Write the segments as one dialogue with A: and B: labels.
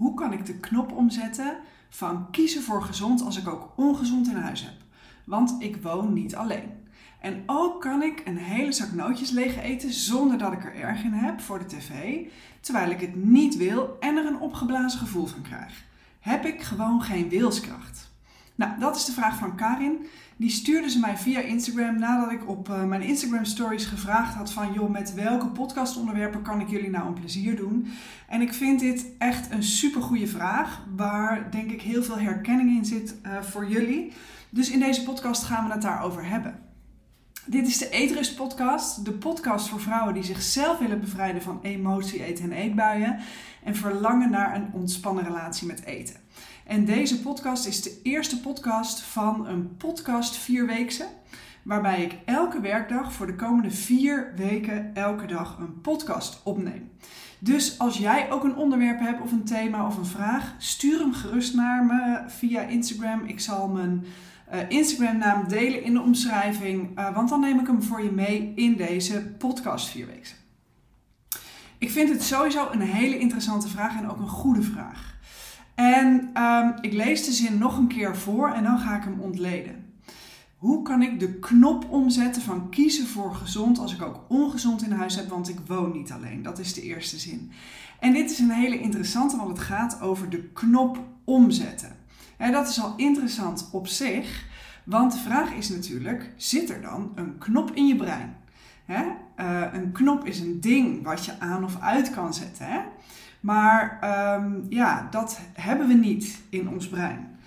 A: Hoe kan ik de knop omzetten van kiezen voor gezond als ik ook ongezond in huis heb? Want ik woon niet alleen. En ook kan ik een hele zak nootjes leeg eten zonder dat ik er erg in heb voor de tv, terwijl ik het niet wil en er een opgeblazen gevoel van krijg. Heb ik gewoon geen wilskracht? Nou, dat is de vraag van Karin. Die stuurde ze mij via Instagram nadat ik op uh, mijn Instagram stories gevraagd had van joh, met welke podcastonderwerpen kan ik jullie nou een plezier doen? En ik vind dit echt een super goede vraag, waar denk ik heel veel herkenning in zit uh, voor jullie. Dus in deze podcast gaan we het daarover hebben. Dit is de Eetrust podcast, de podcast voor vrouwen die zichzelf willen bevrijden van emotie, eten en eetbuien en verlangen naar een ontspannen relatie met eten. En deze podcast is de eerste podcast van een podcast vierweekse, waarbij ik elke werkdag voor de komende vier weken elke dag een podcast opneem. Dus als jij ook een onderwerp hebt of een thema of een vraag, stuur hem gerust naar me via Instagram. Ik zal mijn uh, Instagram-naam delen in de omschrijving, uh, want dan neem ik hem voor je mee in deze podcast vierweekse. Ik vind het sowieso een hele interessante vraag en ook een goede vraag. En um, ik lees de zin nog een keer voor en dan ga ik hem ontleden. Hoe kan ik de knop omzetten van kiezen voor gezond als ik ook ongezond in huis heb, want ik woon niet alleen? Dat is de eerste zin. En dit is een hele interessante, want het gaat over de knop omzetten. En dat is al interessant op zich, want de vraag is natuurlijk: zit er dan een knop in je brein? Uh, een knop is een ding wat je aan of uit kan zetten. Hè? Maar um, ja, dat hebben we niet in ons brein.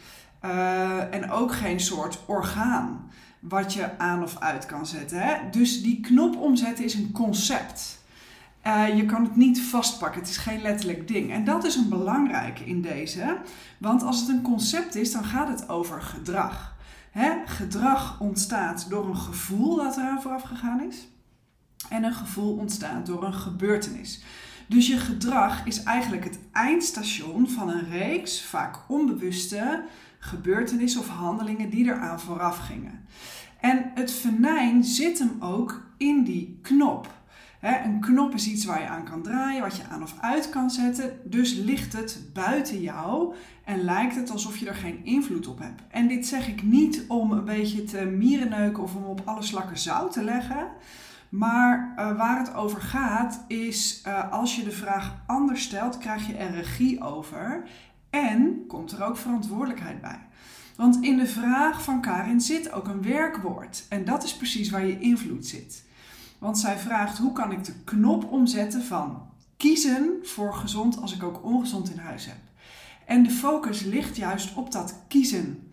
A: Uh, en ook geen soort orgaan wat je aan of uit kan zetten. Hè? Dus die knop omzetten is een concept. Uh, je kan het niet vastpakken, het is geen letterlijk ding. En dat is een belangrijke in deze, want als het een concept is, dan gaat het over gedrag. Hè? Gedrag ontstaat door een gevoel dat eraan vooraf gegaan is, en een gevoel ontstaat door een gebeurtenis. Dus je gedrag is eigenlijk het eindstation van een reeks, vaak onbewuste gebeurtenissen of handelingen die eraan vooraf gingen. En het venijn zit hem ook in die knop. een knop is iets waar je aan kan draaien, wat je aan of uit kan zetten. Dus ligt het buiten jou en lijkt het alsof je er geen invloed op hebt. En dit zeg ik niet om een beetje te mierenneuken of om op alle slakken zout te leggen. Maar uh, waar het over gaat is, uh, als je de vraag anders stelt, krijg je er regie over en komt er ook verantwoordelijkheid bij. Want in de vraag van Karin zit ook een werkwoord en dat is precies waar je invloed zit. Want zij vraagt hoe kan ik de knop omzetten van kiezen voor gezond als ik ook ongezond in huis heb. En de focus ligt juist op dat kiezen.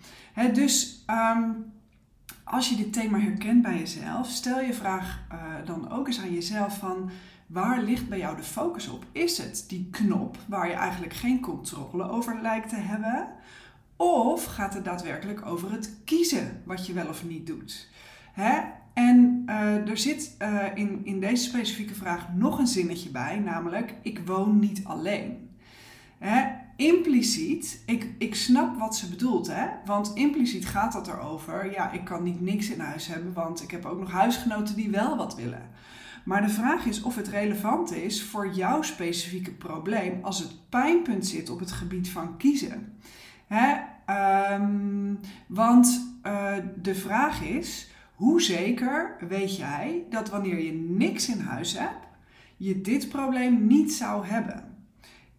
A: Dus um, als je dit thema herkent bij jezelf, stel je vraag uh, dan ook eens aan jezelf van waar ligt bij jou de focus op? Is het die knop waar je eigenlijk geen controle over lijkt te hebben? Of gaat het daadwerkelijk over het kiezen wat je wel of niet doet? Hè? En uh, er zit uh, in, in deze specifieke vraag nog een zinnetje bij, namelijk ik woon niet alleen. Hè? Impliciet, ik, ik snap wat ze bedoelt, hè? Want impliciet gaat dat erover, ja, ik kan niet niks in huis hebben, want ik heb ook nog huisgenoten die wel wat willen. Maar de vraag is of het relevant is voor jouw specifieke probleem als het pijnpunt zit op het gebied van kiezen. Hè? Um, want uh, de vraag is, hoe zeker weet jij dat wanneer je niks in huis hebt, je dit probleem niet zou hebben?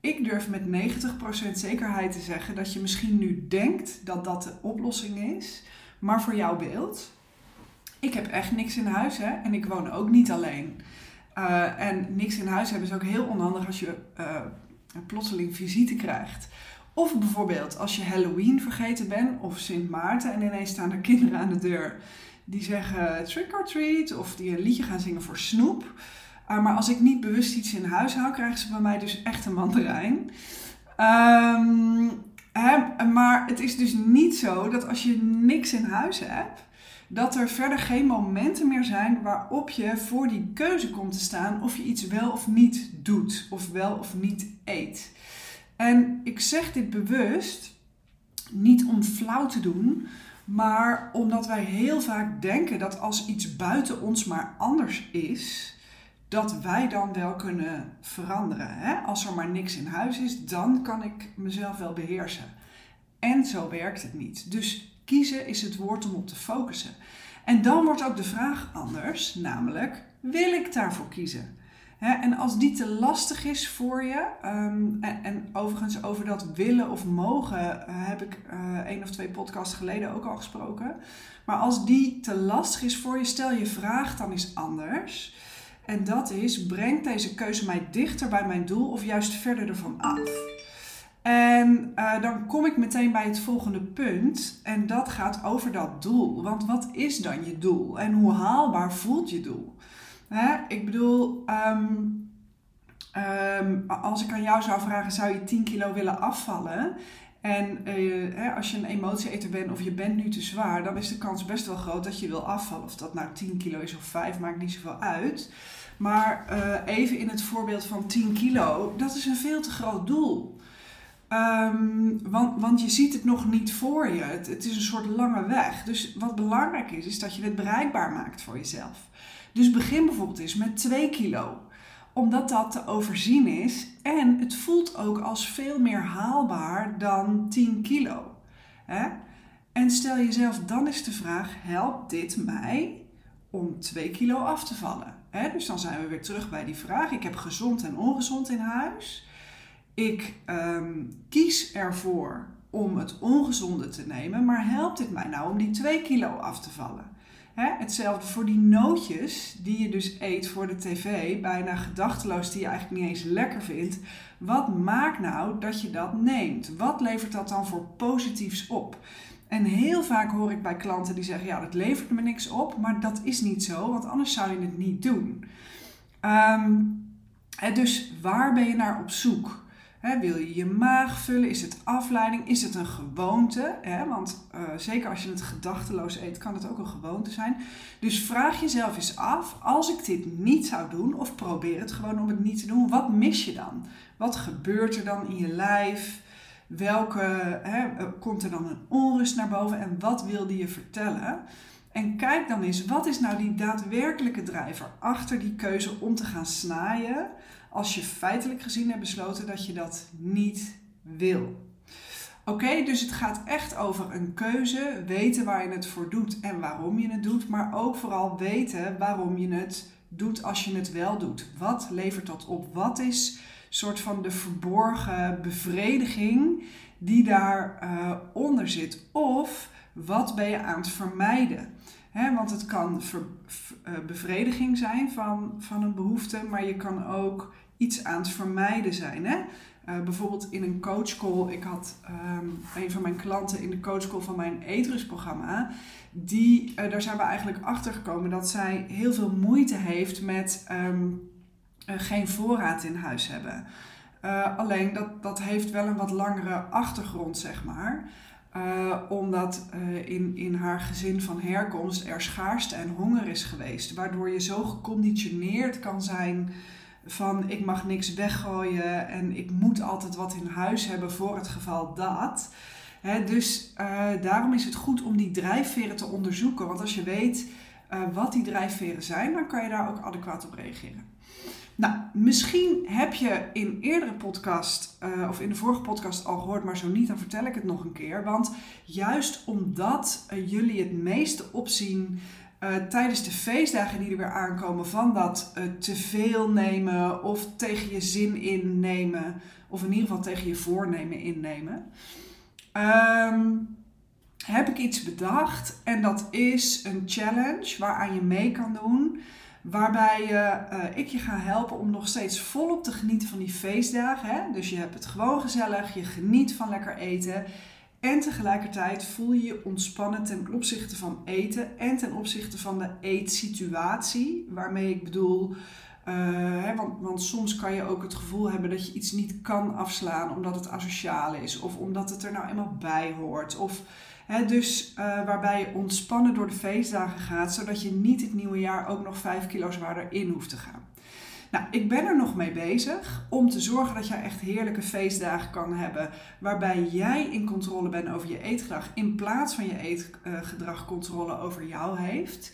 A: Ik durf met 90% zekerheid te zeggen dat je misschien nu denkt dat dat de oplossing is, maar voor jouw beeld, ik heb echt niks in huis hè, en ik woon ook niet alleen. Uh, en niks in huis hebben is ook heel onhandig als je uh, plotseling visite krijgt. Of bijvoorbeeld als je Halloween vergeten bent of Sint Maarten en ineens staan er kinderen aan de deur die zeggen trick or treat of die een liedje gaan zingen voor snoep. Uh, maar als ik niet bewust iets in huis hou, krijgen ze bij mij dus echt een mandarijn. Um, hè, maar het is dus niet zo dat als je niks in huis hebt, dat er verder geen momenten meer zijn waarop je voor die keuze komt te staan of je iets wel of niet doet, of wel of niet eet. En ik zeg dit bewust niet om flauw te doen, maar omdat wij heel vaak denken dat als iets buiten ons maar anders is, dat wij dan wel kunnen veranderen. Hè? Als er maar niks in huis is, dan kan ik mezelf wel beheersen. En zo werkt het niet. Dus kiezen is het woord om op te focussen. En dan wordt ook de vraag anders, namelijk, wil ik daarvoor kiezen? en als die te lastig is voor je, ehm, en, en, overigens over dat willen of mogen uh, heb ik uh, één of twee podcasts geleden ook al gesproken. Maar als die te lastig is voor je, stel je vraag dan eens anders. En dat is, brengt deze keuze mij dichter bij mijn doel of juist verder ervan af? En uh, dan kom ik meteen bij het volgende punt. En dat gaat over dat doel. Want wat is dan je doel? En hoe haalbaar voelt je doel? Hè? Ik bedoel, um, um, als ik aan jou zou vragen, zou je 10 kilo willen afvallen? En hè, als je een emotieeter bent of je bent nu te zwaar, dan is de kans best wel groot dat je wil afvallen. Of dat nou 10 kilo is of 5, maakt niet zoveel uit. Maar uh, even in het voorbeeld van 10 kilo, dat is een veel te groot doel. Um, want, want je ziet het nog niet voor je. Het, het, is een soort lange weg. Dus wat belangrijk is, is dat je het bereikbaar maakt voor jezelf. Dus begin bijvoorbeeld eens met 2 kilo. Omdat dat te overzien is. En het voelt ook als veel meer haalbaar dan 10 kilo. Hè? En stel jezelf dan eens de vraag: helpt dit mij om 2 kilo af te vallen? Hè? Dus dan zijn we weer terug bij die vraag. Ik heb gezond en ongezond in huis. Ik um, kies ervoor om het ongezonde te nemen, maar helpt het mij nou om die 2 kilo af te vallen? Hè? Hetzelfde voor die nootjes die je dus eet voor de tv, bijna gedachteloos, die je eigenlijk niet eens lekker vindt. Wat maakt nou dat je dat neemt? Wat levert dat dan voor positiefs op? En heel vaak hoor ik bij klanten die zeggen: Ja, dat levert me niks op, maar dat is niet zo, want anders zou je het niet doen. Um, dus waar ben je naar op zoek? Wil je je maag vullen? Is het afleiding? Is het een gewoonte? want uh, zeker als je het gedachteloos eet, kan het ook een gewoonte zijn. Dus vraag jezelf eens af: als ik dit niet zou doen, of probeer het gewoon om het niet te doen, wat mis je dan? Wat gebeurt er dan in je lijf? Welke eh, komt er dan een onrust naar boven en wat wilde je vertellen? En kijk dan eens, wat is nou die daadwerkelijke drijver achter die keuze om te gaan snijden? als je feitelijk gezien hebt besloten dat je dat niet wil. Oké, dus het gaat echt over een keuze, weten waar je het voor doet en waarom je het doet, maar ook vooral weten waarom je het doet als je het wel doet. Wat levert dat op? Wat is soort van de verborgen bevrediging die daaronder uh, onder zit? Of wat ben je aan het vermijden? Want het kan uh, bevrediging zijn van, van een behoefte, maar je kan ook iets aan het vermijden zijn. Hè? Uh, bijvoorbeeld in een coachcall, ik had um, een van mijn klanten in de coachcall van mijn eetrustprogramma. Die, uh, daar zijn we eigenlijk achter gekomen dat zij heel veel moeite heeft met uh, geen voorraad in huis hebben. alleen dat, dat heeft wel een wat langere achtergrond, zeg maar. Omdat in, in haar gezin van herkomst er schaarste en honger is geweest. Waardoor je zo geconditioneerd kan zijn van ik mag niks weggooien en ik moet altijd wat in huis hebben voor het geval dat. dus uh, daarom is het goed om die drijfveren te onderzoeken. Want als je weet wat die drijfveren zijn, dan kan je daar ook adequaat op reageren. Nou, misschien heb je in eerdere podcast uh, of in de vorige podcast al gehoord, maar zo niet, dan vertel ik het nog een keer. Want juist omdat jullie het meeste opzien uh, tijdens de feestdagen die er weer aankomen van dat te veel nemen of tegen je zin innemen, of in ieder geval tegen je voornemen innemen, um, heb ik iets bedacht en dat is een challenge waaraan je mee kan doen. Waarbij uh, ik je ga helpen om nog steeds volop te genieten van die feestdagen. Hè? Dus je hebt het gewoon gezellig, je geniet van lekker eten. En tegelijkertijd voel je je ontspannen ten opzichte van eten en ten opzichte van de eetsituatie. Waarmee ik bedoel, uh, hè, want, want, soms kan je ook het gevoel hebben dat je iets niet kan afslaan omdat het asociaal is of omdat het er nou eenmaal bij hoort. Of, dus uh, waarbij je ontspannen door de feestdagen gaat, zodat je niet het nieuwe jaar ook nog 5 kilo zwaarder in hoeft te gaan. Nou, ik ben er nog mee bezig om te zorgen dat jij echt heerlijke feestdagen kan hebben. Waarbij jij in controle bent over je eetgedrag. In plaats van je eetgedrag controle over jou heeft.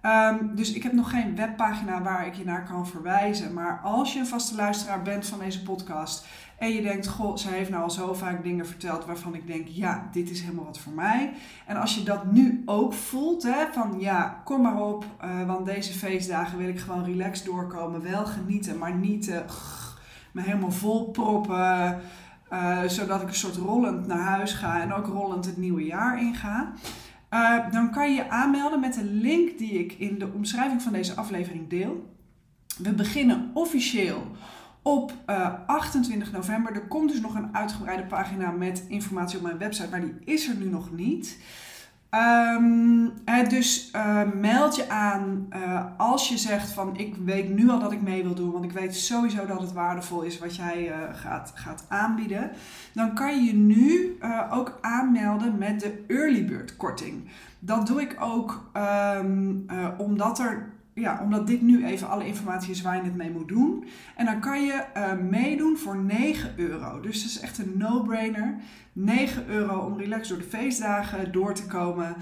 A: Ehm, dus ik heb nog geen webpagina waar ik je naar kan verwijzen. Maar als je een vaste luisteraar bent van deze podcast en je denkt, goh, ze heeft nou al zo vaak dingen verteld waarvan ik denk, ja, dit is helemaal wat voor mij. En als je dat nu ook voelt, hè, van ja, kom maar op, uh, want deze feestdagen wil ik gewoon relaxed doorkomen, wel genieten, maar niet uh, me helemaal vol proppen. Uh, zodat ik een soort rollend naar huis ga en ook rollend het nieuwe jaar inga. Uh, dan kan je je aanmelden met de link die ik in de omschrijving van deze aflevering deel. We beginnen officieel op uh, eh, 28 november. Er komt dus nog een uitgebreide pagina met informatie op mijn website, maar die is er nu nog niet. Um, dus uh, meld je aan uh, als je zegt van ik weet nu al dat ik mee wil doen, want ik weet sowieso dat het waardevol is wat jij uh, gaat, gaat aanbieden. Dan kan je je nu ook aanmelden met de early bird korting. Dat doe ik ook um, omdat er ja, omdat dit nu even alle informatie is waar je het mee moet doen. En dan kan je uh, meedoen voor 9 euro. Dus dat is echt een no-brainer. 9 euro om relaxed door de feestdagen door te komen.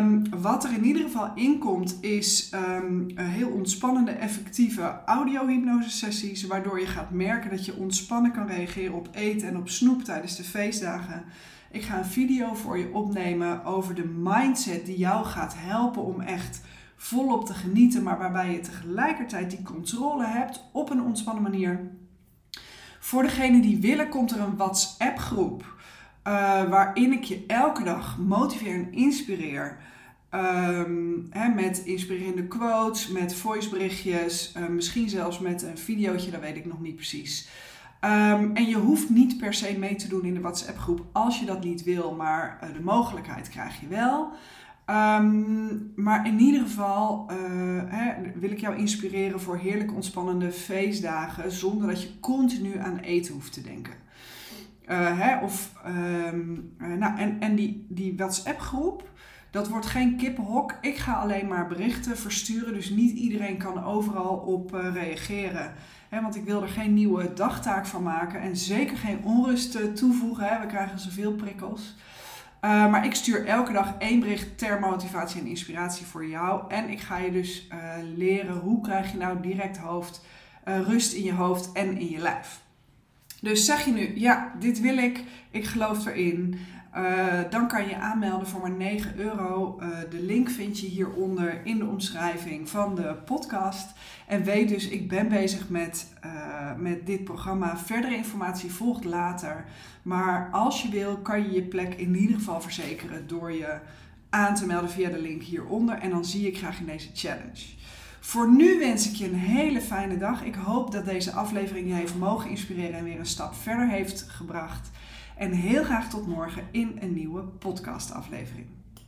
A: Um, wat er in ieder geval in komt is um, heel ontspannende, effectieve audio-hypnose sessies. Waardoor je gaat merken dat je ontspannen kan reageren op eten en op snoep tijdens de feestdagen. Ik ga een video voor je opnemen over de mindset die jou gaat helpen om echt volop te genieten, maar waarbij je tegelijkertijd die controle hebt op een ontspannen manier. Voor degenen die willen, komt er een WhatsApp-groep uh, waarin ik je elke dag motiveer en inspireer. Hè, met inspirerende quotes, met voiceberichtjes, uh, misschien zelfs met een videootje, dat weet ik nog niet precies. Um, en je hoeft niet per se mee te doen in de WhatsApp-groep als je dat niet wil, maar uh, de mogelijkheid krijg je wel. Um, maar in ieder geval uh, hè, wil ik jou inspireren voor heerlijk ontspannende feestdagen zonder dat je continu aan eten hoeft te denken. Uh, hè, of, um, uh, nou, en en die, die WhatsApp-groep, dat wordt geen kippenhok. Ik ga alleen maar berichten versturen, dus niet iedereen kan overal op reageren. Want ik wil er geen nieuwe dagtaak van maken en zeker geen onrust toevoegen. We krijgen zoveel prikkels. Uh, maar ik stuur elke dag één bericht ter motivatie en inspiratie voor jou. En ik ga je dus uh, leren hoe krijg je nou direct hoofd, uh, rust in je hoofd en in je lijf. Dus zeg je nu, ja, dit wil ik, ik geloof erin. Dan kan je aanmelden voor maar 9 euro. de link vind je hieronder in de omschrijving van de podcast. En weet dus, ik ben bezig met, met dit programma. Verdere informatie volgt later. Maar als je wil, kan je je plek in ieder geval verzekeren door je aan te melden via de link hieronder. En dan zie ik graag in deze challenge. Voor nu wens ik je een hele fijne dag. Ik hoop dat deze aflevering je heeft mogen inspireren en weer een stap verder heeft gebracht. En heel graag tot morgen in een nieuwe podcastaflevering.